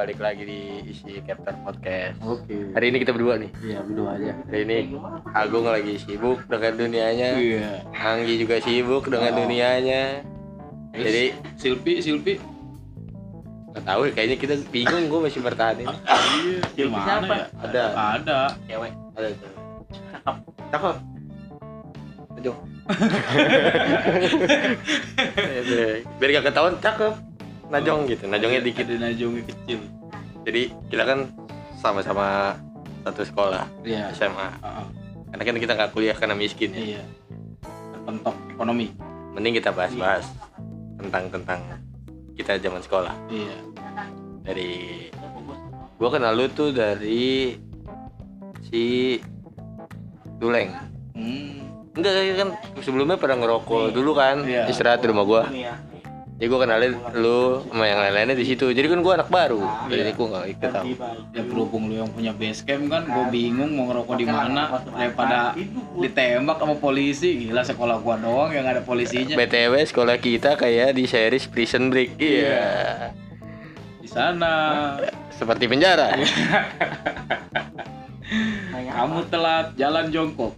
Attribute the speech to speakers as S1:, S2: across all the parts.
S1: Balik lagi di isi Captain Podcast.
S2: Oke.
S1: Hari ini kita berdua nih.
S2: Iya, berdua aja.
S1: Hari ini Agung lagi sibuk dengan dunianya.
S2: Iya.
S1: Anggi juga sibuk dengan
S2: Oh.
S1: dunianya. Jadi
S2: Silpi, Silpi.
S1: nggak tahu ya, kayaknya kita bingung gue masih bertahan ini.
S2: Iya. Gimana
S1: siapa?
S2: ya?
S1: Ada.
S2: Ada.
S1: Cewek. Ada. Cakep. Cakep. Aduh. Biar gak ketahuan cakep. Najong gitu. Najongnya dikit.
S2: Ada najongnya kecil.
S1: Jadi kita kan sama-sama satu sekolah
S2: Iya.
S1: SMA.
S2: Heeh.
S1: Karena kan kita nggak kuliah karena miskin. ya.
S2: Iya. Terpentok ekonomi.
S1: Mending kita bahas-bahas tentang tentang kita zaman sekolah.
S2: Iya.
S1: Dari gua kenal lu tuh dari si Duleng.
S2: Hmm.
S1: Enggak kan sebelumnya pernah ngerokok dulu kan
S2: Iya.
S1: istirahat di rumah gua. Jadi gua kenalin lu sama yang lain-lainnya di situ. Jadi kan gua anak baru. Jadi gua nggak ikut tahu.
S2: Ya berhubung lu yang punya base camp kan, gue bingung mau ngerokok di mana daripada ditembak sama polisi. Gila sekolah gua doang yang ada polisinya.
S1: BTW sekolah kita kayak di series Prison Break. Iya.
S2: Di sana
S1: Seperti penjara.
S2: kamu telat jalan jongkok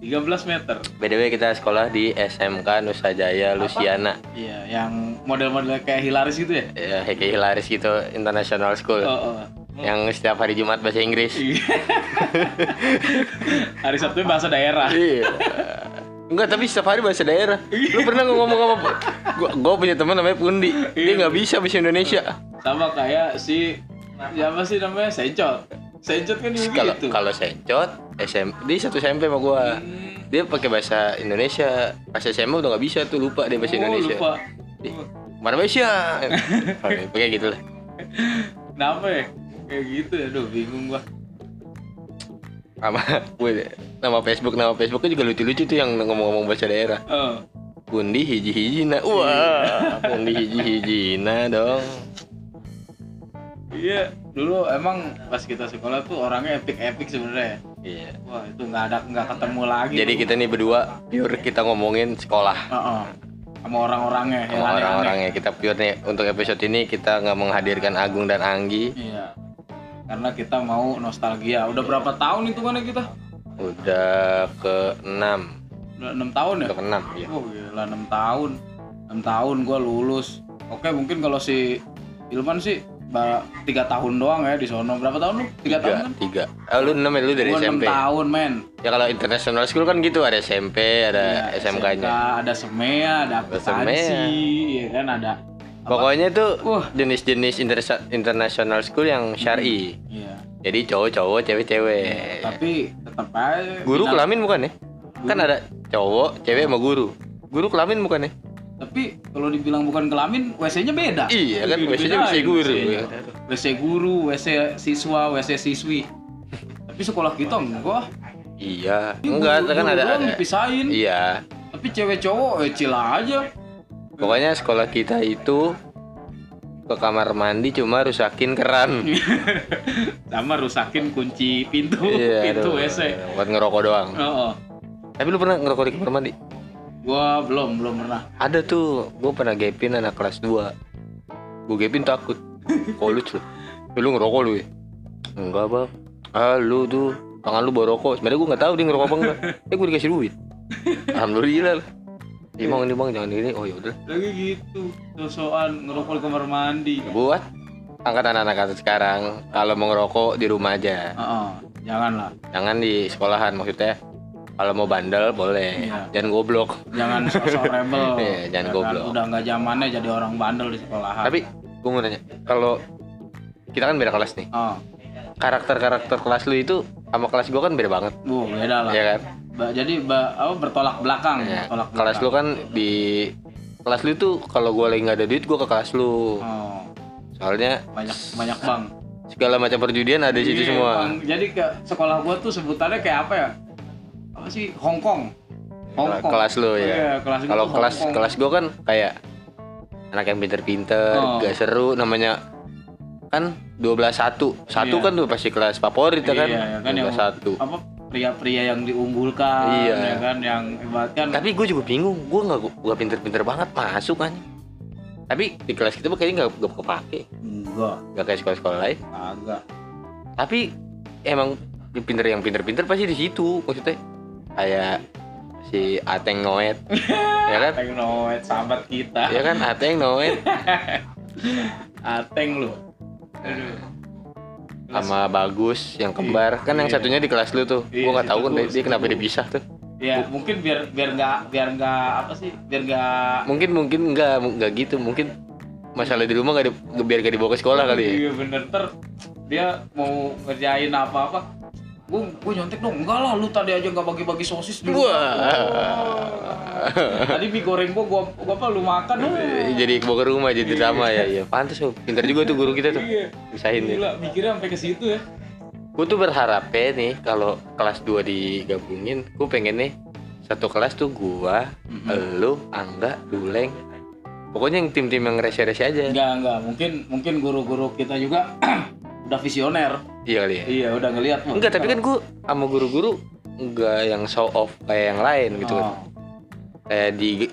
S2: 13 meter.
S1: BTW kita sekolah di SMK Nusa Jaya Luciana.
S2: Iya, yang model-model kayak Hilaris gitu ya.
S1: Ya, Heki Hilaris gitu, International School.
S2: Oh, oh.
S1: Yang setiap hari Jumat bahasa Inggris.
S2: Iya. Hari Sabtu bahasa daerah.
S1: Iya. Enggak, tapi setiap hari bahasa daerah. Lu pernah ngomong sama gua, gua punya teman namanya Pundi. Dia nggak bisa bahasa Indonesia.
S2: Sama kayak si siapa sih namanya? Sencot. Sencot kan juga gitu.
S1: kalau sencot SM dia satu SMP sama gua.
S2: Hmm.
S1: Dia pakai bahasa Indonesia. Pas SMA udah nggak bisa tuh lupa dia bahasa
S2: Oh,
S1: Indonesia.
S2: lupa.
S1: Ih, Mana Malaysia? Pakai gitu lah.
S2: Kenapa ya? Kayak gitu ya, aduh bingung gua.
S1: Sama gue nama Facebook nama Facebooknya juga lucu-lucu tuh yang ngomong-ngomong bahasa daerah.
S2: Oh.
S1: Pundi hiji hijina. Wah, pundi hiji hijina dong.
S2: Iya, dulu emang pas kita sekolah tuh orangnya epic-epic sebenarnya.
S1: Iya.
S2: Wah, itu nggak ada nggak ketemu lagi.
S1: Jadi kita nih berdua pure kita ngomongin sekolah.
S2: Heeh. Sama orang-orangnya
S1: Sama orang-orangnya kita pure nih untuk episode ini kita nggak menghadirkan Agung dan Anggi.
S2: Iya. Karena kita mau nostalgia. Udah berapa tahun itu kan kita?
S1: Udah ke 6
S2: Udah 6 tahun ya?
S1: Udah ke 6 ya.
S2: Oh gila 6 tahun 6 tahun gua lulus Oke mungkin kalau si Ilman sih tiga tahun doang ya di sono berapa tahun lu? Tiga tahun
S1: Tiga,
S2: kan?
S1: tiga. Oh, lu 6 ya lu dari
S2: Gua 6
S1: SMP.
S2: tahun men
S1: Ya kalau international school kan gitu ada SMP, ada
S2: Iya,
S1: SMK-nya.
S2: SMK, Ada SEMEA, ada akuntansi ya kan ada
S1: Pokoknya tuh
S2: Wah.
S1: jenis-jenis intersa- international school yang syari.
S2: Iya
S1: Jadi cowok-cowok, cewek-cewek.
S2: Tapi tetap aja
S1: Guru kelamin bukan ya? Kan ada cowok, cewek sama guru. Guru kelamin bukan ya?
S2: Tapi kalau dibilang bukan kelamin, WC-nya beda.
S1: Iya kan, WC-nya WC guru.
S2: WC-nya. WC guru, WC siswa, WC siswi. Tapi sekolah kita enggak.
S1: Iya, enggak kan ada ada.
S2: dipisahin.
S1: Iya.
S2: Tapi cewek cowok eh cila aja.
S1: Pokoknya sekolah kita itu ke kamar mandi cuma rusakin keran.
S2: Sama rusakin kunci pintu,
S1: Iya,
S2: pintu
S1: aduh,
S2: WC.
S1: Buat ngerokok doang.
S2: Oh, oh.
S1: Tapi lu pernah ngerokok di kamar mandi?
S2: Gua belum, belum pernah.
S1: Ada tuh, gua pernah gapin anak kelas 2 Gua gapin takut. Kolus lu "Eh, Lu ngerokok lu ya? Enggak bang. Ah lu tuh Tangan lu bawa rokok. Sebenernya gua gak tahu dia ngerokok apa enggak. Eh gua dikasih duit. Alhamdulillah lah. Bang ini bang jangan ini Oh yaudah
S2: Lagi gitu, sosokan ngerokok di kamar mandi.
S1: Buat. Angkatan anak-anak sekarang. Kalau mau ngerokok di rumah aja.
S2: Oh, oh. janganlah.
S1: Jangan di sekolahan maksudnya Kalau mau bandel boleh
S2: Iya.
S1: Jangan goblok
S2: Jangan sosok rebel.
S1: Iya, jangan
S2: Ya kan?
S1: goblok.
S2: Udah nggak zamannya jadi orang bandel di sekolahan.
S1: Tapi gua mau nanya Kalau kita kan beda kelas nih
S2: oh,
S1: karakter-karakter kelas lu itu sama kelas gua kan beda banget
S2: bu, beda lah.
S1: ya kan
S2: Ba- jadi ba- apa bertolak belakang,
S1: ya.
S2: bertolak
S1: kelas lu kan di kelas lu tuh kalau gua lagi nggak ada duit gua ke kelas lu
S2: Oh,
S1: soalnya
S2: banyak banyak bang.
S1: segala macam perjudian ada di situ
S2: Iya,
S1: semua
S2: Bang. Jadi ke sekolah gua tuh sebutannya kayak apa ya? Apa sih? Hongkong. Hongkong.
S1: kelas lu ya
S2: Iya, kelas
S1: kalau kelas
S2: Hongkong.
S1: kelas gua kan kayak anak yang pinter-pinter
S2: Oh.
S1: gak seru namanya kan 12 satu satu
S2: Iya.
S1: kan tuh pasti kelas favorit ya kan
S2: Iya, ya kan yang
S1: 12 satu
S2: apa pria-pria yang diunggulkan
S1: Iya.
S2: ya kan yang hebat kan
S1: tapi gue juga bingung gue nggak gua pinter-pinter banget masuk kan tapi di kelas kita kayaknya nggak nggak kepake
S2: enggak
S1: Gak kayak sekolah-sekolah lain.
S2: agak
S1: Tapi emang pinter yang pinter-pinter pasti di situ maksudnya kayak si Ateng Noet. Ya kan?
S2: Ateng Noet sahabat kita.
S1: Ya kan Ateng Noet.
S2: Ateng lu. Aduh.
S1: Sama Bagus yang kembar. Kan yang
S2: Iya.
S1: satunya di kelas lu tuh.
S2: Iya,
S1: gua nggak tahu kan dia, kenapa dipisah tuh.
S2: Ya mungkin biar biar nggak biar nggak apa sih? Biar nggak
S1: mungkin mungkin nggak nggak gitu. Mungkin masalah di rumah nggak di, biar gak dibawa ke sekolah kali ya.
S2: Iya bener. Ter dia mau ngerjain apa apa gue gue nyontek dong. Enggak lah lu tadi aja nggak bagi-bagi sosis rumah.
S1: Wah.
S2: tadi mie goreng gua gua, gua apa lu makan
S1: jadi bawa ke rumah jadi drama ya iya. Pantas tuh pinter juga tuh guru kita tuh.
S2: Iya.
S1: Pisahin dia
S2: gila mikirnya sampai ke situ ya.
S1: Gue tuh berharap ya nih kalau kelas 2 digabungin gue pengen nih satu kelas tuh gua
S2: Mhm.
S1: elu angga duleng. Pokoknya yang tim-tim yang rese-rese aja.
S2: Enggak enggak. Mungkin mungkin guru-guru kita juga udah visioner.
S1: Iya kali ya?
S2: Iya udah ngelihat
S1: enggak tapi kan gue sama guru-guru enggak yang show off kayak yang lain gitu kan.
S2: Oh,
S1: kayak di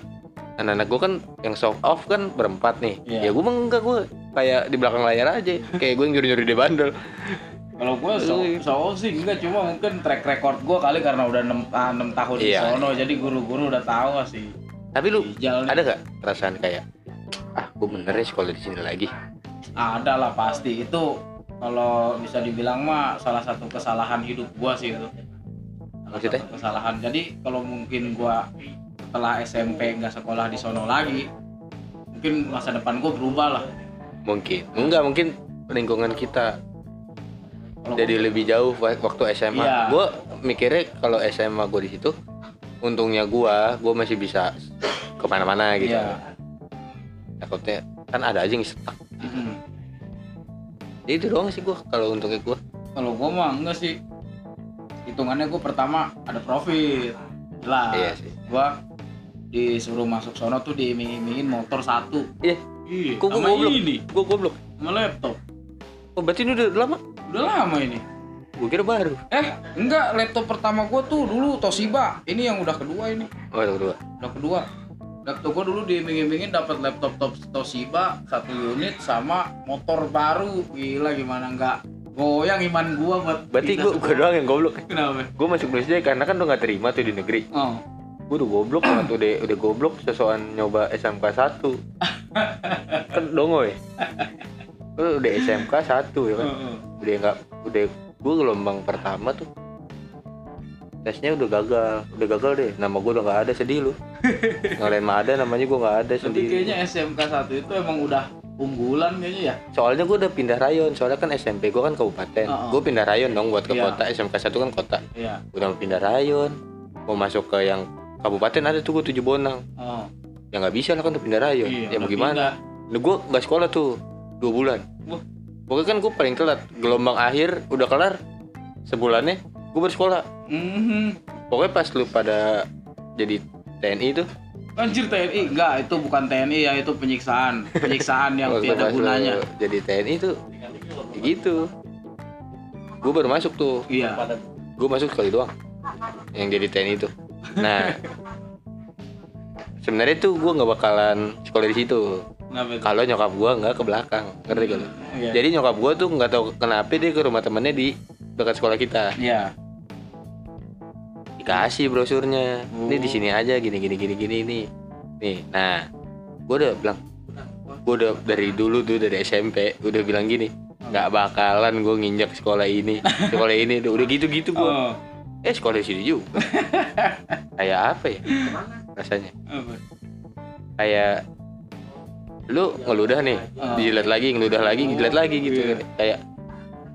S1: anak-anak gue kan yang show off kan berempat nih.
S2: Iya.
S1: ya gue mah enggak gue kayak di belakang layar aja. Kayak gue yang nyuri-nyuri di bandel.
S2: Kalau gue so, so sih enggak cuma mungkin track record gue kali karena udah 6, tahun di
S1: Iya.
S2: sono jadi guru-guru udah tahu sih.
S1: Tapi lu
S2: nih.
S1: ada gak perasaan kayak ah gue bener ya sekolah di sini lagi.
S2: Ada lah pasti. Itu kalau bisa dibilang mah salah satu kesalahan hidup gua sih itu salah
S1: Maksudnya?
S2: satu kesalahan jadi kalau mungkin gua setelah SMP nggak sekolah di sono lagi mungkin masa depan gua berubah lah
S1: mungkin enggak mungkin lingkungan kita
S2: kalau
S1: jadi lebih jauh wa- waktu SMA
S2: Iya.
S1: gue mikirnya kalau SMA gue di situ untungnya gue gue masih bisa ke mana-mana gitu
S2: Iya.
S1: takutnya kan ada aja yang stuck
S2: Mm-mm.
S1: Ya itu doang sih gue kalau untungnya gue
S2: kalau gua mah enggak sih. Hitungannya gua pertama ada profit. Jelas.
S1: Iya sih.
S2: Gua disuruh masuk sono tuh diiming-imingin motor satu.
S1: Iya.
S2: Iya,
S1: Kok gua
S2: sama
S1: goblok?
S2: ini,
S1: gue goblok.
S2: Sama laptop.
S1: oh berarti ini udah lama?
S2: Udah lama ini.
S1: gue kira baru.
S2: Eh, enggak, laptop pertama gua tuh dulu Toshiba. Ini yang udah kedua ini.
S1: oh udah kedua.
S2: Udah kedua. Laptop gua dulu diiming-imingin dapat laptop top Toshiba satu unit sama motor baru. Gila gimana enggak goyang iman gua buat
S1: berarti gue
S2: sekolah.
S1: gue doang yang goblok
S2: Kenapa?
S1: gue masuk SD karena kan udah gak terima tuh di negeri
S2: Oh.
S1: gue udah goblok banget udah udah goblok sesuatu nyoba SMK 1 kan dongo ya Gua udah SMK 1 ya kan
S2: Heeh.
S1: udah nggak udah gue gelombang pertama tuh tesnya udah gagal. Udah gagal deh. Nama gue udah nggak ada sedih lu. Ngalain mah ada namanya gue nggak ada
S2: Tapi
S1: sendiri
S2: kayaknya SMK 1 itu emang udah unggulan kayaknya ya.
S1: soalnya gue udah pindah rayon. Soalnya kan SMP gue kan kabupaten.
S2: Oh, oh.
S1: gue pindah rayon dong buat ke
S2: Iya.
S1: kota. SMK 1 kan kota.
S2: Iya.
S1: udah pindah rayon. Mau masuk ke yang kabupaten ada tuh gue tujuh bonang.
S2: Oh.
S1: ya nggak bisa lah kan udah pindah rayon.
S2: Iya,
S1: ya mau gimana. Nah, gue nggak sekolah tuh dua bulan.
S2: Wah.
S1: pokoknya kan gue paling telat. Gelombang akhir udah kelar sebulannya gue bersekolah
S2: Mhm.
S1: pokoknya pas lu pada jadi TNI tuh
S2: Anjir TNI, enggak itu bukan TNI ya itu penyiksaan, penyiksaan yang
S1: lu
S2: gunanya.
S1: jadi TNI tuh ya gitu gue baru masuk tuh
S2: Iya.
S1: gue masuk sekali doang yang jadi TNI tuh nah sebenarnya tuh gue nggak bakalan sekolah di situ
S2: itu?
S1: kalau nyokap gue nggak ke belakang ngerti gak?
S2: Iya.
S1: jadi nyokap gue tuh nggak tahu kenapa dia ke rumah temennya di dekat sekolah kita
S2: Iya.
S1: Dikasih brosurnya. Ini di sini aja gini gini gini gini nih nih nah gue udah bilang gue udah dari dulu tuh dari SMP udah bilang gini nggak bakalan gue nginjak sekolah ini sekolah ini udah gitu gitu gue
S2: Oh.
S1: eh sekolah di sini juga. Kayak apa ya? Rasanya. Kayak lu ngeludah nih
S2: Oh.
S1: dijilat lagi ngeludah lagi dijilat lagi gitu.
S2: Iya.
S1: kayak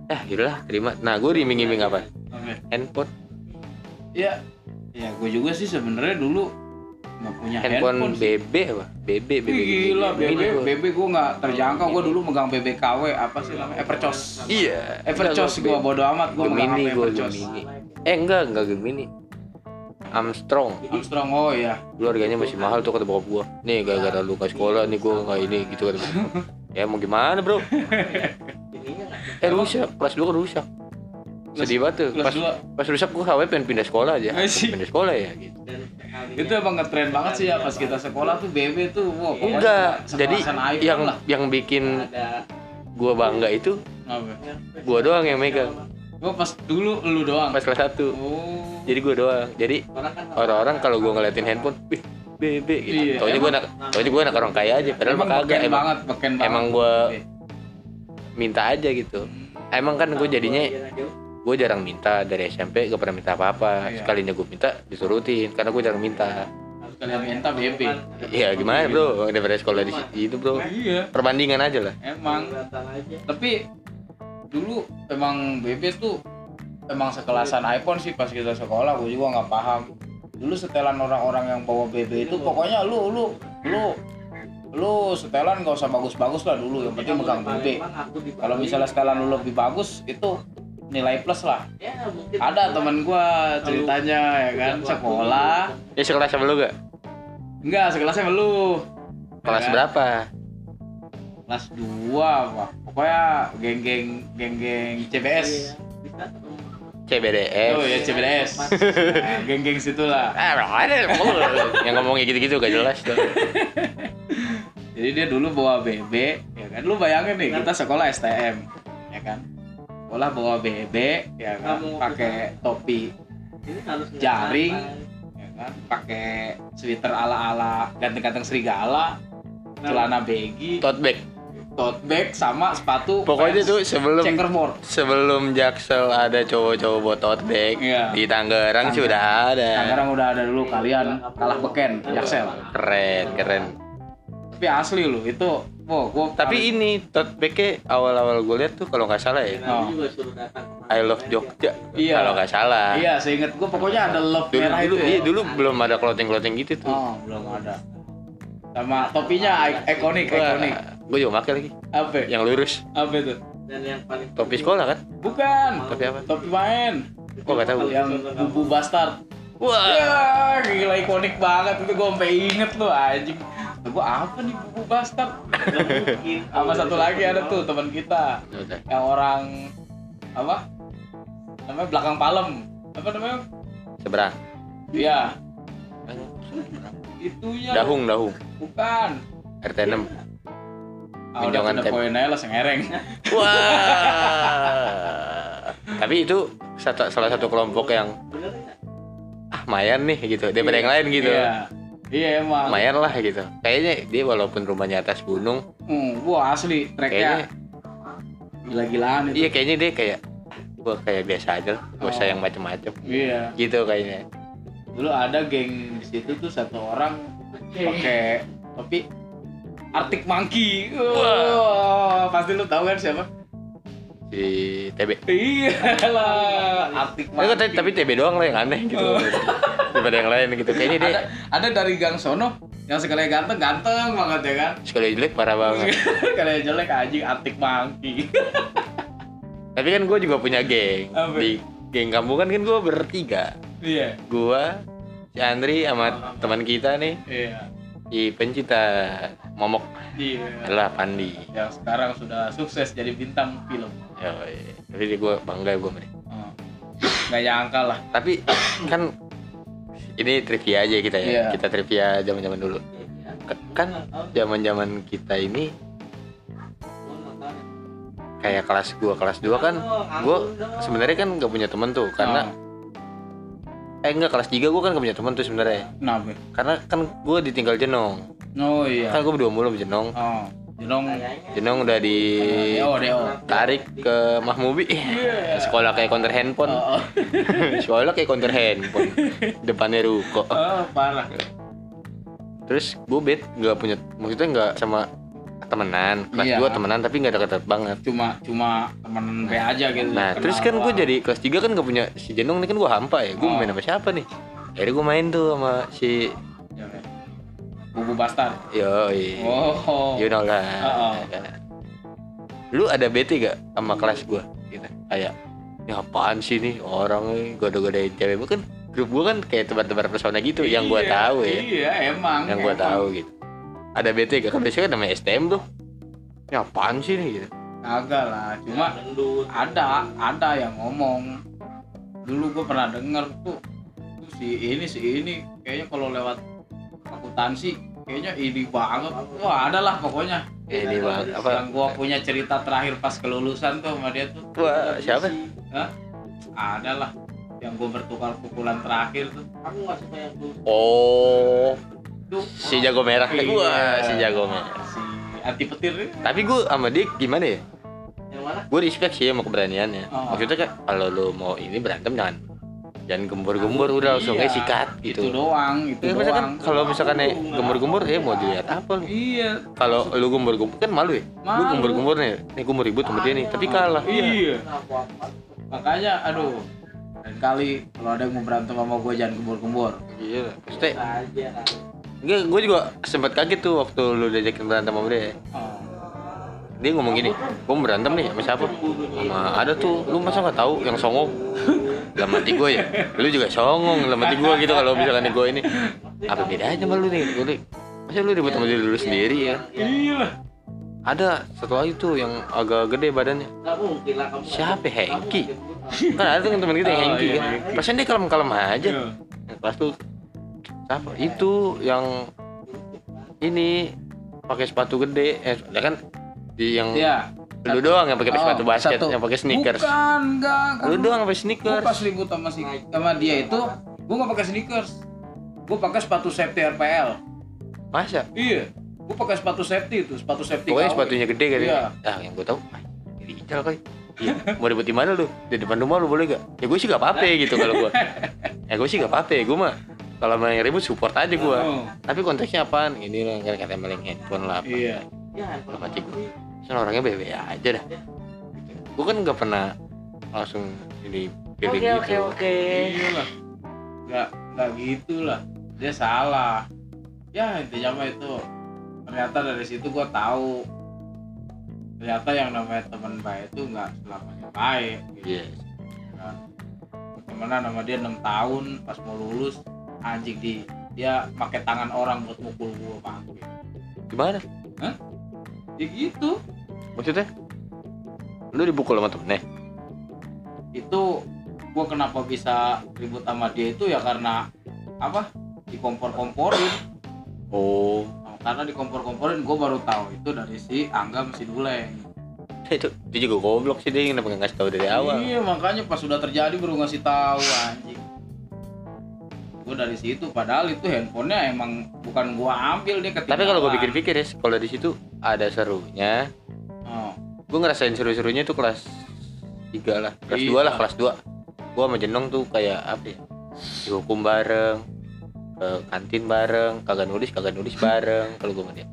S1: ah yaudahlah terima. Nah gue diiming-iming apa? Handphone
S2: Iya. Ya, gue juga sih sebenarnya dulu nggak punya
S1: handphone,
S2: handphone.
S1: BB apa BB BB
S2: gila, BB,
S1: gua.
S2: BB gue nggak terjangkau. Gue dulu megang BBKW apa sih namanya? Evercos.
S1: iya
S2: Evercos gue bodo amat gue megang HP
S1: gue
S2: Evercos.
S1: Gemini eh enggak enggak Gemini Armstrong
S2: Armstrong oh ya.
S1: dulu harganya masih mahal tuh kata bokap gua nih gara-gara lu ke sekolah nih gua nggak ini gitu kata bokap. ya mau gimana bro eh rusak kelas dua kan rusak sedih banget tuh. Pas pas rusak gua kawin pengen pindah sekolah aja.
S2: Asik.
S1: pindah sekolah ya gitu.
S2: Itu emang ngetren banget sih ya pas kita sekolah tuh BB tuh. Pokoknya
S1: enggak. jadi yang
S2: lah.
S1: yang bikin gue bangga itu gue doang yang megang.
S2: Gua pas dulu lu doang.
S1: pas kelas satu.
S2: Oh.
S1: jadi gue doang. Jadi orang-orang kalau gue ngeliatin handphone wih bebe gitu.
S2: Iya,
S1: taunya gue anak taunya gue anak orang kaya aja padahal mah
S2: emang
S1: kagak emang
S2: banget, banget.
S1: emang gua- minta aja gitu. Emang kan gue jadinya gue jarang minta dari SMP gak pernah minta apa-apa.
S2: Iya.
S1: sekalinya gue minta disurutin. Karena gue jarang minta.
S2: Kalian minta BB.
S1: Iya gimana bro? Daripada sekolah di situ bro.
S2: Iya,
S1: perbandingan aja lah.
S2: Emang. Tapi dulu emang BB tuh emang sekelasan iPhone sih pas kita sekolah. Gue juga nggak paham. Dulu setelan orang-orang yang bawa BB itu pokoknya lu lu lu lu setelan gak usah bagus-bagus lah dulu. Yang penting megang BB kalau misalnya setelan lu lebih bagus itu nilai plus lah. Ada teman gua ceritanya ya kan sekolah.
S1: ya sekelas sama lu gak?
S2: Enggak sekelasnya sama lu.
S1: Kelas
S2: Ya kan?
S1: berapa?
S2: Kelas 2 Pak. pokoknya geng-geng geng-geng CBS
S1: CBDS
S2: oh ya CBS Nah, geng-geng situ lah.
S1: Ah, ada yang ngomongnya gitu-gitu gak jelas dong.
S2: jadi dia dulu bawa BB ya kan? Lu bayangin nih kita sekolah STM ya kan sekolah bawa BB ya kan? pakai topi jaring ya kan? Pakai sweater ala-ala ganteng-ganteng serigala celana baggy
S1: Tote bag.
S2: tote bag sama sepatu
S1: Pokoknya tuh sebelum
S2: checkerboard
S1: sebelum Jaksel ada cowok-cowok buat tote bag
S2: Iya.
S1: di Tangerang sih udah ada.
S2: Tangerang udah ada dulu kalian kalah beken Jaksel.
S1: Keren, keren.
S2: tapi asli lu itu wow gua
S1: Tapi ini tote bagnya awal-awal gue lihat tuh kalau nggak salah ya,
S2: Oh.
S1: I love Jogja.
S2: Iya.
S1: Kalau nggak salah.
S2: iya seinget gua pokoknya ada love
S1: Dulu,
S2: merah
S1: dulu,
S2: itu ya
S1: iya, dulu belum ada clothing-clothing gitu tuh.
S2: oh belum ada sama topinya ik- ikonik ikonik
S1: gue juga pakai lagi.
S2: apa
S1: Yang lurus.
S2: apa itu
S1: Topi sekolah kan?
S2: bukan
S1: Topi apa?
S2: topi main
S1: Gue nggak tahu.
S2: yang bubu bastard
S1: Wah.
S2: ya gila ikonik banget itu gua sampai inget tuh anjing Gua apa nih bubu bastard sama satu lagi ada tuh teman kita
S1: Udah.
S2: yang orang apa namanya belakang palem apa namanya
S1: Seberang.
S2: iya itunya
S1: Dahung, dahung.
S2: bukan
S1: RT 6.
S2: ah, udah ada
S1: tem-
S2: poin aja lah sengereng
S1: Wah. Tapi itu satu, salah satu kelompok yang ah mayan nih gitu. Daripada yang lain gitu.
S2: iya iya emang
S1: Mayan lah gitu. Kayaknya dia walaupun rumahnya atas gunung,
S2: hmm, wah asli
S1: kayaknya
S2: tracknya gila-gilaan itu
S1: iya kayaknya dia kayak "Ah, gua kayak biasa aja lah, gak usah
S2: Oh.
S1: yang macem-macem.
S2: iya
S1: Gitu kayaknya.
S2: dulu ada geng di situ tuh satu orang pakai topi Arctic Monkey wah pasti lu tahu kan siapa
S1: Si TB.
S2: iya lah Arctic Monkey
S1: tapi TB doang lah yang aneh gitu. Daripada yang lain gitu. Kayaknya dia
S2: ada ada dari gang sono yang sekali ganteng ganteng banget ya kan
S1: sekali jelek parah banget.
S2: sekali jelek anjing Arctic Monkey
S1: Tapi kan gue juga punya geng.
S2: Apa?
S1: Di geng kampung kan kan gue bertiga.
S2: iya
S1: Gua, si Andri sama teman kita nih,
S2: iya
S1: si pencinta momok
S2: iya
S1: adalah Pandi.
S2: yang sekarang sudah sukses jadi bintang film
S1: Yoi. Jadi gue bangga gue dia.
S2: oh. nggak nyangka lah
S1: Tapi kan ini trivia aja kita ya.
S2: Iya.
S1: Kita trivia zaman-zaman dulu. K- Kan zaman-zaman kita ini kayak kelas gua kelas 2 kan gua sebenarnya kan gak punya temen tuh karena eh enggak kelas 3 gua kan gak punya temen tuh sebenarnya
S2: Kenapa?
S1: karena kan gua ditinggal jenong
S2: Oh iya.
S1: kan gua berdua mulu jenong
S2: Oh, jenong
S1: jenong udah
S2: Deo, Deo.
S1: ditarik ke Mahmubi sekolah kayak counter handphone
S2: Oh, oh.
S1: sekolah kayak counter handphone depannya ruko
S2: Oh, parah.
S1: terus gue bet nggak punya maksudnya nggak sama temenan kelas
S2: Iya.
S1: dua temenan tapi nggak deket banget
S2: Cuma cuma temen B aja gitu.
S1: nah terus kan gue jadi kelas 3 kan nggak punya si jenong ini kan gue hampa ya gue
S2: Oh.
S1: main sama siapa nih akhirnya gue main tuh sama si.
S2: Bubu bastard.
S1: yo
S2: Oh.
S1: you know lah
S2: Oh, oh.
S1: lu ada bete gak sama kelas gue gitu kayak ini apaan sih nih orang goda-godain cewek Gua kan grup gue kan kayak tebar-tebar pesona gitu yang gue
S2: Iya,
S1: tahu ya
S2: Iya, emang.
S1: yang gue
S2: emang.
S1: tahu gitu ada bete gak kan biasanya kan namanya STM tuh ini apaan sih nih gitu
S2: Kagak lah, cuma ada ada yang ngomong. Dulu gue pernah denger tuh, tuh si ini si ini kayaknya kalau lewat akuntansi kayaknya ini banget. Wah, ada lah pokoknya.
S1: ini bang apa
S2: yang gua punya cerita terakhir pas kelulusan tuh sama dia tuh
S1: wah siapa
S2: Hah? ada lah yang gua bertukar pukulan terakhir tuh
S3: Aku nggak suka yang tuh.
S1: oh
S2: tuh
S1: si jago merah
S2: Iya.
S1: gua si jago merah
S2: si anti petir
S1: tapi gua sama dia gimana ya
S3: Yang mana?
S1: gue respect sih sama keberaniannya
S2: Oh.
S1: maksudnya kan kalau lu mau ini berantem jangan jangan gembur-gembur udah langsung
S2: Iya,
S1: sikat
S2: itu
S1: gitu.
S2: doang itu
S1: Ya, misalkan
S2: doang.
S1: kalau misalkan nih gembur-gembur ya mau dilihat apa lu
S2: iya.
S1: Kalau lu gembur-gembur kan malu ya? Lu
S2: Malu.
S1: gembur-gembur nih nih gue mau ribut sama dia nih tapi kalah.
S2: Iya.
S3: Aku apa?
S2: makanya aduh lain kali kalau ada yang mau berantem sama gue jangan gembur-gembur.
S1: Iya maksudnya
S3: Aja.
S1: gue juga sempat kaget tuh waktu lu diajakin berantem sama dia.
S2: Oh.
S1: dia ngomong gini gue berantem nih sama siapa? Sama ada tuh lu masa nggak tahu yang songong dalam hati gue ya. Lu juga songong dalam hati gue gitu kalau misalkan gue ini. Apa bedanya sama lu nih? Gue nih, masa lu ribut sama diri lu sendiri ya?
S2: Iya
S1: ada satu lagi tuh yang agak gede badannya.
S3: Nggak mungkin lah kamu.
S1: Siapa, Hengki?
S3: nggak
S1: kan ada tuh teman kita yang
S2: Oh,
S1: Hengki
S2: iya,
S1: kan. Perasaan dia kalem-kalem aja.
S2: Iya.
S1: yang kelas tuh siapa? Itu yang ini pakai sepatu gede. Eh dia kan? Di yang
S2: Iya.
S1: Lu doang yang pakai
S2: Oh,
S1: sepatu basket
S2: satu.
S1: yang pakai sneakers
S2: Bukan, enggak. Kan
S1: lu doang pakai
S2: Gue
S1: sneakers
S2: pas ribut sama si sama dia itu, gue nggak pakai sneakers. Gue pakai sepatu safety RPL.
S1: masa
S2: Iya. Gue pakai sepatu safety itu, sepatu safety.
S1: pokoknya
S2: KW.
S1: sepatunya gede kan
S2: Iya.
S1: ah yang gue tahu ah, ini Ical kali Iya. mau ribut di mana lu di depan rumah lu boleh gak ya gue sih gak apa-apa gitu kalau gue ya gue sih gak apa-apa gue mah kalau main ribut support aja gue
S2: Oh,
S1: tapi konteksnya apaan ini lah kan kata maling handphone lah apa
S2: Iya.
S3: Ya, handphone.
S1: Soalnya orangnya bebe aja dah gue kan gak pernah langsung ini pilih
S3: Oke
S1: gitu
S3: oke oke.
S2: Iya lah. Nggak nggak gitu lah. Dia salah. Ya intinya mah itu. Ternyata dari situ gue tahu. Ternyata yang namanya teman baik itu nggak selamanya baik. Gitu.
S1: Iya.
S2: kan temenan sama dia 6 tahun pas mau lulus anjing di dia pakai tangan orang buat mukul gua pakai
S1: gimana
S2: ya gitu.
S1: Maksudnya? Lu dipukul sama temennya?
S2: Itu gua kenapa bisa ribut sama dia itu ya karena apa? Dikompor-komporin.
S1: Oh.
S2: Nah, karena dikompor-komporin gua baru tahu itu dari si Angga mesin Duleng
S1: itu itu juga goblok sih dia kenapa nggak ngasih tahu dari awal.
S2: Iya makanya pas sudah terjadi baru ngasih tahu anjing gua dari situ padahal itu handphonenya emang bukan gua ambil dia ketinggalan
S1: tapi kalau gue pikir-pikir ya kalau di situ ada serunya.
S2: Oh.
S1: gue ngerasain seru-serunya tuh kelas 3 lah kelas
S2: Iya.
S1: 2 lah kelas 2 gue sama Jenong tuh kayak apa ya dihukum bareng ke kantin bareng kagak nulis kagak nulis bareng kalau gue dia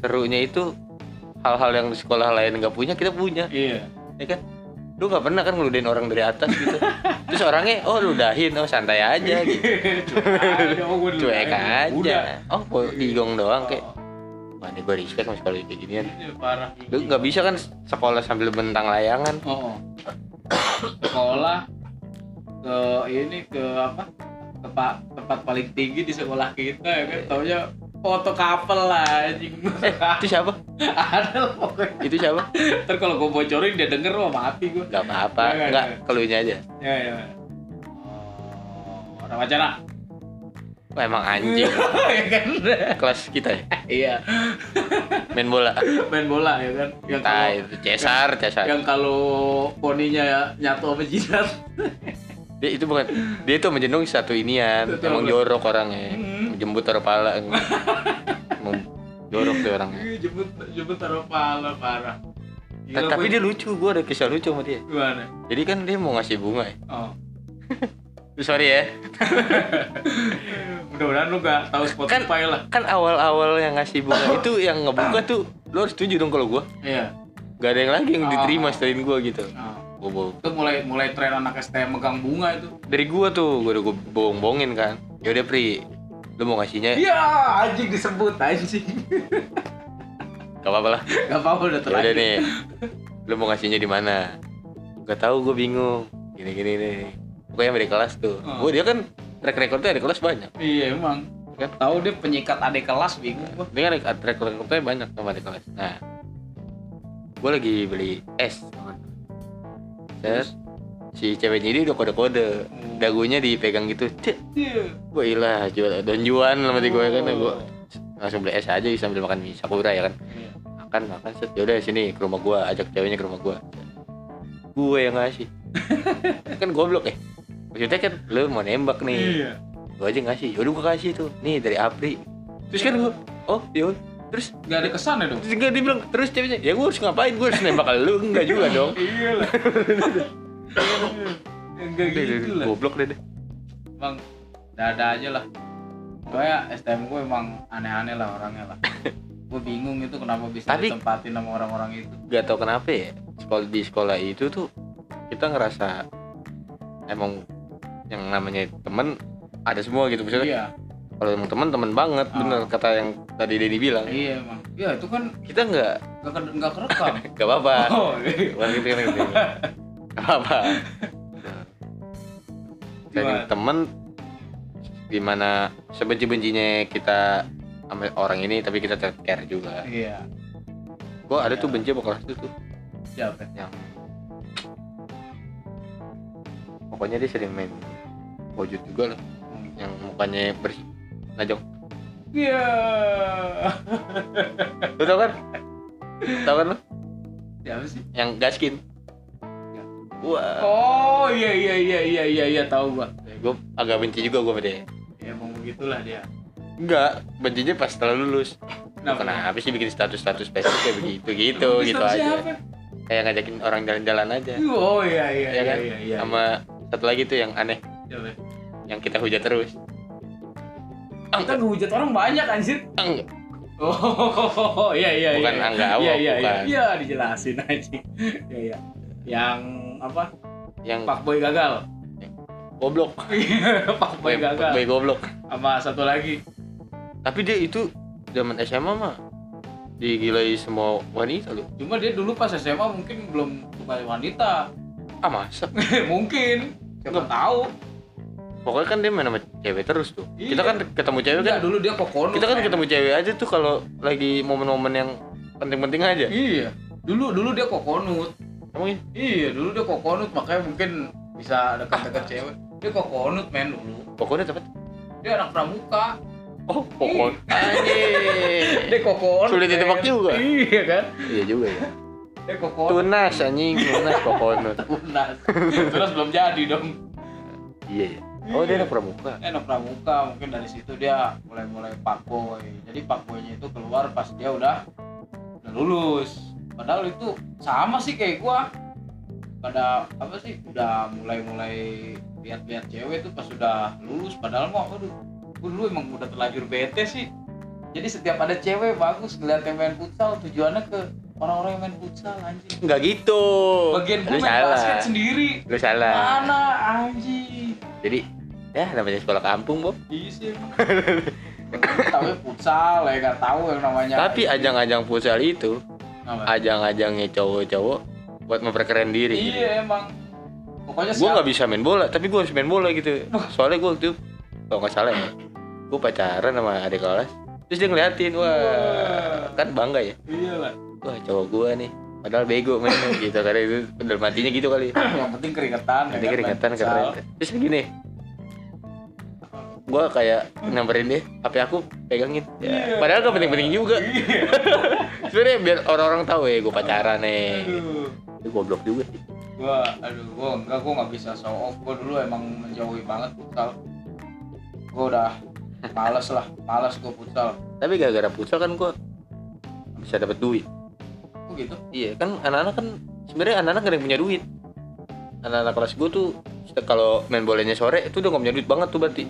S1: serunya itu hal-hal yang di sekolah lain nggak punya kita punya.
S2: Iya.
S1: Ya kan lu nggak pernah kan ngeludahin orang dari atas gitu. Terus orangnya oh ludahin oh santai aja gitu. Cuek aja oh digong doang kayak wah ini gue respect sama sekolah kayak ginian. Lu nggak bisa kan sekolah sambil bentang layangan?
S2: Oh. Sekolah ke ini ke apa? Tempat tempat paling tinggi di sekolah kita ya kan. Taunya foto couple lah anjing.
S1: eh itu siapa
S2: Ada lah pokoknya.
S1: itu siapa
S2: Ntar kalau gue bocorin dia denger wah mati gue.
S1: nggak apa-apa
S2: Nggak,
S1: nggak
S2: nggak.
S1: keluarnya aja
S2: Ya ya. Oh, orang wacana.
S1: Wah, emang anjing
S2: ya kan?
S1: kelas kita ya
S2: Iya,
S1: main bola
S2: main bola ya kan. Yang
S1: nah
S2: kalau
S1: itu cesar cesar
S2: yang kalau poninya ya nyatu sama jidat.
S1: dia itu bukan dia itu menjenung satu inian
S2: Satu
S1: emang jorok orangnya
S2: Hmm.
S1: Jembut taruh pala jorok tuh orangnya
S2: Ih, Jemput jemput taruh pala parah. Gila,
S1: Ta- tapi
S2: gua-
S1: dia lucu gue ada kisah lucu sama dia
S2: gimana?
S1: jadi kan dia mau ngasih bunga ya
S2: Oh.
S1: sorry ya
S2: Mudah-mudahan lu gak tahu Spotify lah.
S1: kan awal-awal yang ngasih bunga itu yang ngebuka tuh lo harus setuju dong kalau gue
S2: Iya.
S1: gak ada yang lagi yang
S2: Oh.
S1: diterima selain gue gitu
S2: Nah,
S1: gue bawa
S2: itu mulai mulai tren anak STM megang bunga itu.
S1: dari gue tuh gue udah gue bohong-bohongin kan yaudah pri lu mau ngasihnya?
S2: Iya, anjing disebut anjing.
S1: gak apa-apa lah.
S2: Gak apa-apa udah
S1: ya udah nih. Lu mau ngasihnya di mana? Gak tahu gue bingung. Gini gini nih pokoknya dari kelas tuh.
S2: Oh.
S1: gue dia kan track recordnya ada kelas banyak.
S2: Iya emang.
S1: Kan?
S2: Tahu dia penyikat adik kelas bingung gua.
S1: dia kan track recordnya banyak sama di kelas. Nah gue lagi beli es Set, si ceweknya ini udah kode-kode. Dagunya dipegang gitu cek.
S2: Iya.
S1: gue ilah jual donjuan sama di gue kan gue langsung beli es aja sambil makan mie sakura ya kan?
S2: Iya.
S1: makan makan set. Yaudah sini ke rumah gua ajak ceweknya ke rumah gua. Gue yang ngasih. Kan goblok ya maksudnya kan lu mau nembak nih.
S2: Iya.
S1: gua aja ngasih. Yaudah gua kasih tuh. Nih dari Apri. Terus kan gua oh yaudah terus
S2: Gak ada kesan ya dong?
S1: terus enggak dia bilang terus ceweknya ya gua harus ngapain? Gua harus nembak lu. Enggak juga dong.
S2: Iya lah. Enggak gitu lah.
S1: goblok deh deh
S2: Bang, dada aja lah. Pokoknya STM gue emang aneh-aneh lah orangnya lah. gue bingung itu kenapa bisa
S1: Tapi-
S2: ditempatin sama orang-orang itu.
S1: gak tau kenapa ya sekolah di sekolah itu tuh kita ngerasa emang yang namanya temen ada semua gitu maksudnya
S2: Iya,
S1: kalau emang temen temen banget
S2: Ah.
S1: bener kata yang tadi Denny bilang
S2: iya emang. Iya itu kan
S1: kita nggak
S2: gak, ke- nggak kerekam.
S1: nggak apa-apa
S2: oh, iya.
S1: Bukan gitu kan gitu. Dan
S2: Gimana?
S1: temen gimana sebenci-bencinya kita sama orang ini tapi kita tetap care juga
S2: iya.
S1: gua ada tuh
S2: Iya.
S1: benci sama kelas itu tuh
S2: Siapa?
S1: yang pokoknya dia sering main wujud juga lah
S2: Hmm.
S1: yang mukanya bersih najong
S2: Iya.
S1: lu tau kan tau kan lu
S2: Siapa sih?
S1: yang gaskin wah
S2: Oh iya iya iya iya iya iya tahu gua.
S1: gue agak benci juga gue sama dia
S2: Ya emang begitulah dia.
S1: enggak bencinya pas setelah lulus
S2: Kenapa?
S1: kenapa sih bikin status-status Facebook kayak begitu gitu gitu aja
S2: apa?
S1: kayak ngajakin orang jalan-jalan aja
S2: Oh iya iya
S1: ya
S2: iya
S1: kan
S2: iya iya.
S1: sama satu lagi tuh yang aneh
S2: Siapa?
S1: yang kita hujat terus
S2: Kita ngehujat orang banyak anjir.
S1: enggak
S2: Oh iya iya
S1: Bukan
S2: iya.
S1: Angga Awok,
S2: Iya iya iya.
S1: bukan.
S2: Iya dijelasin aja. Iya iya. Yang apa?
S1: yang
S2: Pak Boy gagal.
S1: goblok
S2: Pak Boy gagal.
S1: boy goblok
S2: Sama satu lagi.
S1: tapi dia itu zaman SMA mah digilai semua wanita loh
S2: Cuma dia dulu pas SMA mungkin belum suka wanita.
S1: ah masa
S2: mungkin. Siapa tahu.
S1: pokoknya kan dia main sama cewek terus tuh kita
S2: Iya.
S1: kan ketemu cewek kan
S2: Enggak, dulu dia kokonut.
S1: kita kan ketemu cewek aja tuh kalau lagi momen-momen yang penting-penting aja
S2: Iya. Dulu dulu dia kokonut.
S1: Emang iya?
S2: Iya, dulu dia kokonut makanya mungkin bisa dekat-dekat cewek. Dia kokonut men dulu.
S1: pokoknya dapat
S2: Dia anak pramuka.
S1: oh pokok anjing
S2: Dia kokonut.
S1: Sulit ditebak juga.
S2: Iya kan?
S1: iya juga ya
S2: Dia kokonut.
S1: tunas anjing tunas kokonut
S2: Tunas. Terus belum jadi dong.
S1: iya ya oh dia anak pramuka
S2: Dia anak pramuka, mungkin dari situ dia mulai-mulai pakboy. Jadi pakboynya itu keluar pas dia udah udah lulus. Padahal itu sama sih kayak gua. Pada apa sih udah mulai-mulai lihat-lihat cewek tuh pas udah lulus padahal mau aduh gua dulu emang udah terlanjur bete sih. Jadi setiap ada cewek bagus ngeliat yang main futsal tujuannya ke orang-orang yang main futsal anjing.
S1: Nggak gitu.
S2: Bagian gua main
S1: salah.
S2: basket sendiri.
S1: Lu salah.
S2: Mana anjing?
S1: Jadi ya namanya sekolah kampung Bob.
S2: Iya sih tahu ya futsal ya nggak tahu yang namanya.
S1: tapi ajang-ajang futsal itu? Ajang-ajangnya cowok-cowok buat memperkeren diri
S2: Iya emang. Pokoknya
S1: gue nggak bisa main bola tapi gue harus main bola gitu. Soalnya gue waktu itu kalau nggak salah ya gue pacaran sama adik kelas. Terus dia ngeliatin wah
S2: Wah.
S1: kan bangga ya.
S2: Iya lah.
S1: wah cowok gue nih padahal bego mainnya gitu. Karena itu bener matinya gitu kali.
S2: Yang penting keringetan. ya
S1: nanti
S2: kan,
S1: keringetan
S2: main
S1: keren terus gini gue kayak nyamperin dia HP aku pegangin ya,
S2: Iya.
S1: padahal gak penting-penting juga
S2: Iya.
S1: sebenarnya biar orang-orang tahu ya gue pacaran nih
S2: Aduh.
S1: itu goblok juga sih
S2: Gua, aduh, gua enggak, gua nggak bisa show off. Gua dulu emang menjauhi banget futsal. Gua udah males lah, males gua futsal.
S1: tapi gara-gara futsal kan gue bisa dapat duit
S2: Kok gitu?
S1: Iya kan anak-anak kan sebenarnya anak-anak gak ada yang punya duit. Anak-anak kelas gue tuh kalau main bolanya sore itu udah gak punya duit banget tuh berarti.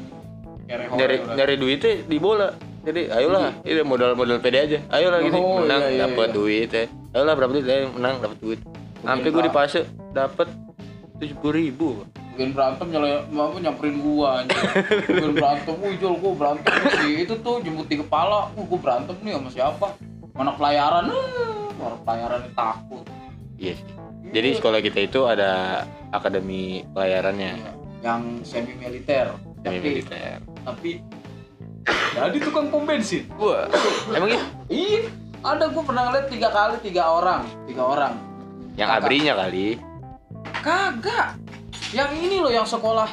S1: Nyari nyari duitnya di bola. Jadi ayolah, ini modal-modal pede aja. Ayolah gini
S2: Oh,
S1: menang
S2: iya, iya,
S1: dapat
S2: iya.
S1: duit ya. Ayolah berapa duit ya menang dapat duit. Sampai gue di fase dapat tujuh puluh ribu.
S2: Bikin berantem nyala apa nyamperin gua anjir. Bikin berantem, wih Jol, gua berantem sih. Itu tuh jemput di kepala, uh, gua berantem nih sama siapa? Anak pelayaran, uh, orang pelayaran takut.
S1: Iya sih. Jadi sekolah kita itu ada akademi pelayarannya.
S2: Iya, yang semi militer.
S1: Semi militer.
S2: Tapi jadi tukang pom bensin.
S1: Wah, emang gitu?
S2: Iya, ada gua pernah ngeliat tiga kali tiga orang, tiga orang.
S1: Yang
S2: Kakak.
S1: abrinya kali.
S2: Kagak. Yang ini loh yang sekolah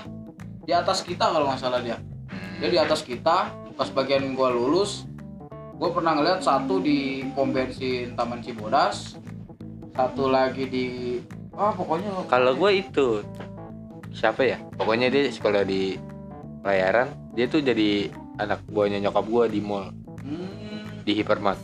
S2: di atas kita kalau nggak salah dia.
S1: Hmm.
S2: Dia di atas kita, pas bagian gua lulus, gue pernah ngeliat satu di pom bensin Taman Cibodas satu lagi di ah pokoknya
S1: Kalau gue itu siapa ya? Pokoknya dia sekolah di pelayaran. Dia tuh jadi anak buahnya nyokap gue di mall.
S2: Hmm,
S1: di Hypermart.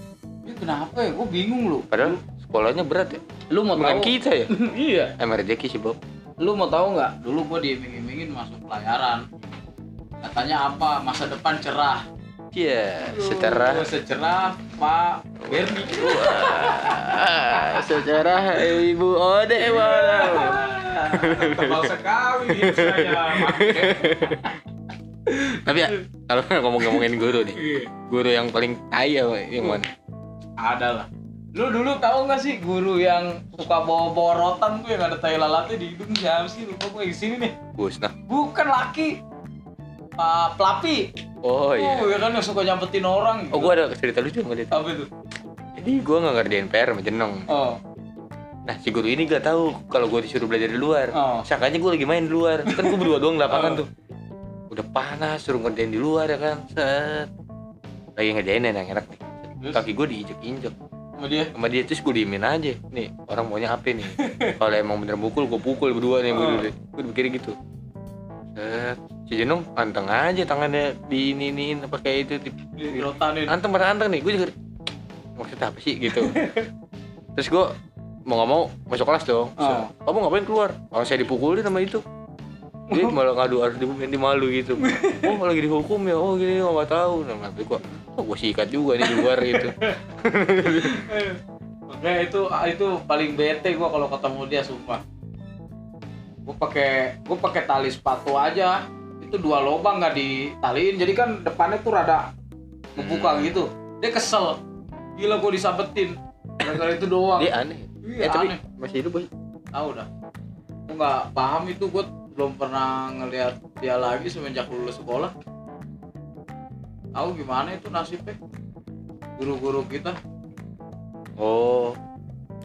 S2: ini kenapa ya? Gue bingung lu.
S1: Padahal sekolahnya berat ya.
S2: lu mau
S1: Bukan
S2: tahu?
S1: kita ya.
S2: iya.
S1: Emang rezeki sih Bob.
S2: lu mau tahu nggak? Dulu gue diiming-imingin masuk pelayaran. Katanya apa? Masa depan cerah.
S1: Iya, secara
S2: Aduh, secerah. Pak. Berni.
S1: Wah, secara ibu Ode
S2: tebal sekali saya
S1: Tapi ya, kalau ngomong-ngomongin guru nih, guru yang paling kaya yang mana?
S2: ada lah lu dulu tahu nggak sih guru yang suka bawa bawa rotan tuh yang ada tai lalatnya di hidung siapa sih lupa gue di sini nih
S1: Gus nah.
S2: bukan laki Pak Pelapi
S1: Oh iya.
S2: oh ya kan yang suka nyampetin orang
S1: Oh gua ada cerita lucu dia.
S2: apa itu
S1: Jadi gua nggak ngerjain PR sama Jenong.
S2: oh
S1: Nah si guru ini gak tahu kalau gua disuruh belajar di luar.
S2: oh
S1: Sangkanya gua lagi main di luar. Kan gua berdua doang di lapangan
S2: Oh.
S1: tuh. Udah panas suruh ngerjain di luar ya kan. Set. Lagi ngerjain yang enak nih.
S2: terus?
S1: Kaki gua diinjek-injek.
S2: Sama dia?
S1: Sama dia terus gue diemin aja. Nih orang maunya apa nih? Kalau emang bener mukul gue pukul berdua nih
S2: Oh.
S1: gue gue mikirnya gitu. Set. si Jenong anteng aja tangannya di ini iniin apa kayak itu di,
S2: di rotanin.
S1: Anteng pada anteng nih. Gue juga maksudnya apa sih? Gitu. Terus gue mau nggak mau masuk kelas dong.
S2: Oh.
S1: kamu ngapain keluar? Kalau saya dipukulin sama itu dia malah ngadu harus di malu gitu oh lagi dihukum ya oh gini oh nggak tahu nah tapi kok oh, gue sikat juga nih di luar gitu
S2: Makanya itu itu paling bete gua kalau ketemu dia sumpah. Gua pakai gua pakai tali sepatu aja. Itu dua lubang nggak ditaliin. Jadi kan depannya tuh rada membuka
S1: Hmm.
S2: gitu. Dia kesel. Gila gua disabetin. Gara-gara itu doang.
S1: dia aneh
S2: Iya,
S1: eh tapi
S2: aneh.
S1: masih hidup boy
S2: Tahu dah. Gua nggak paham itu gua belum pernah ngelihat dia lagi semenjak lulus sekolah. Tahu gimana itu nasibnya? Guru-guru kita.
S1: Oh,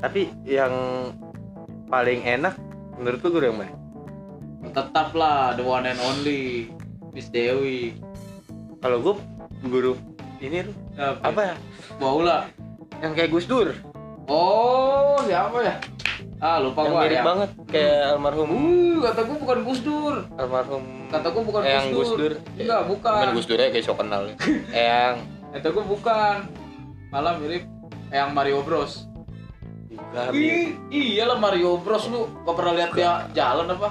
S1: tapi yang paling enak menurut lu guru yang mana?
S2: Tetaplah the one and only Miss Dewi.
S1: Kalau gue guru ini lu apa ya?
S2: Baula.
S1: Yang kayak Gus Dur,
S2: Oh, siapa ya? Ah, lupa
S1: yang
S2: gua
S1: mirip
S2: ya.
S1: banget kayak almarhum
S2: Uh, kata gua bukan Gus Dur.
S1: almarhum
S2: Kata gua bukan
S1: Eh, yang
S2: Gus Dur. Enggak, bukan.
S1: Bukan Gus Dur ya kayak so kenal. ya. yang
S2: Kata gua bukan. Malah mirip yang Mario Bros.
S1: juga
S2: Ih, iyalah Mario Bros lu gak pernah lihat dia jalan apa?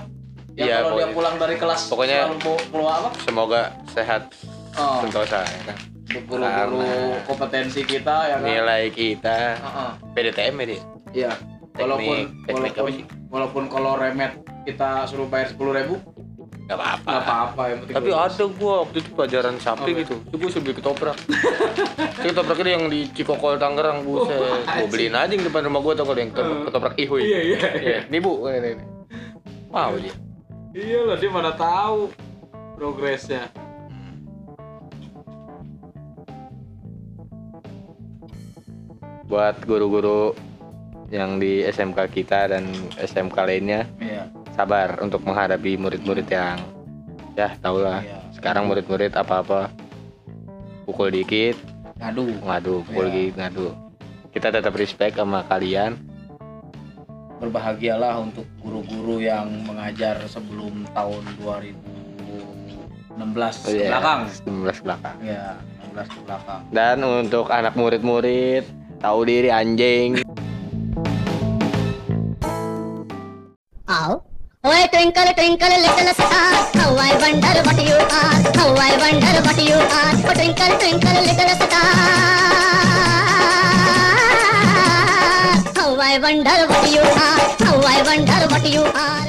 S2: Yang
S1: Iya,
S2: kalau dia pulang dari kelas
S1: Pokoknya-
S2: keluar apa?
S1: semoga sehat
S2: Oh,
S1: sentosa ya kan.
S2: guru-guru kompetensi kita ya kan.
S1: Nilai kita
S2: Heeh.
S1: PDTM ya dia.
S2: Iya. Walaupun
S1: teknik apa
S2: walaupun
S1: sih?
S2: walaupun kalau remet kita suruh bayar sepuluh ribu
S1: Gak apa-apa.
S2: nggak apa-apa yang penting
S1: Tapi ada gua waktu itu pelajaran sapi
S2: Oke.
S1: gitu. Itu gua suruh beli ketoprak. Itu ketopraknya yang di Cikokol Tangerang buset. Gua beliin aja yang depan rumah gua tau kalau yang ketoprak, ketoprak ihuy.
S2: Iya iya.
S1: Iya, nih bu, ini, ini. Mau dia.
S2: Iya lah dia mana tahu progresnya.
S1: Buat guru-guru yang di SMK kita dan SMK lainnya
S2: Iya.
S1: sabar untuk menghadapi murid-murid yang ya tau lah.
S2: Iya.
S1: Sekarang murid-murid apa-apa pukul dikit
S2: Ngadu.
S1: ngadu, pukul
S2: Iya.
S1: dikit ngadu. Kita tetap respect sama kalian.
S2: Berbahagialah untuk guru-guru yang mengajar sebelum tahun 2016
S1: Oh,
S2: ke
S1: iya.
S2: belakang.
S1: 19 belakang.
S2: Ya, 16 ke belakang.
S1: Dan untuk anak murid-murid tahu diri anjing.
S4: Twinkle, little star, how I wonder what you are, how I wonder what you are. Oh, twinkle, twinkle, little star, how I wonder what you are, how I wonder what you are.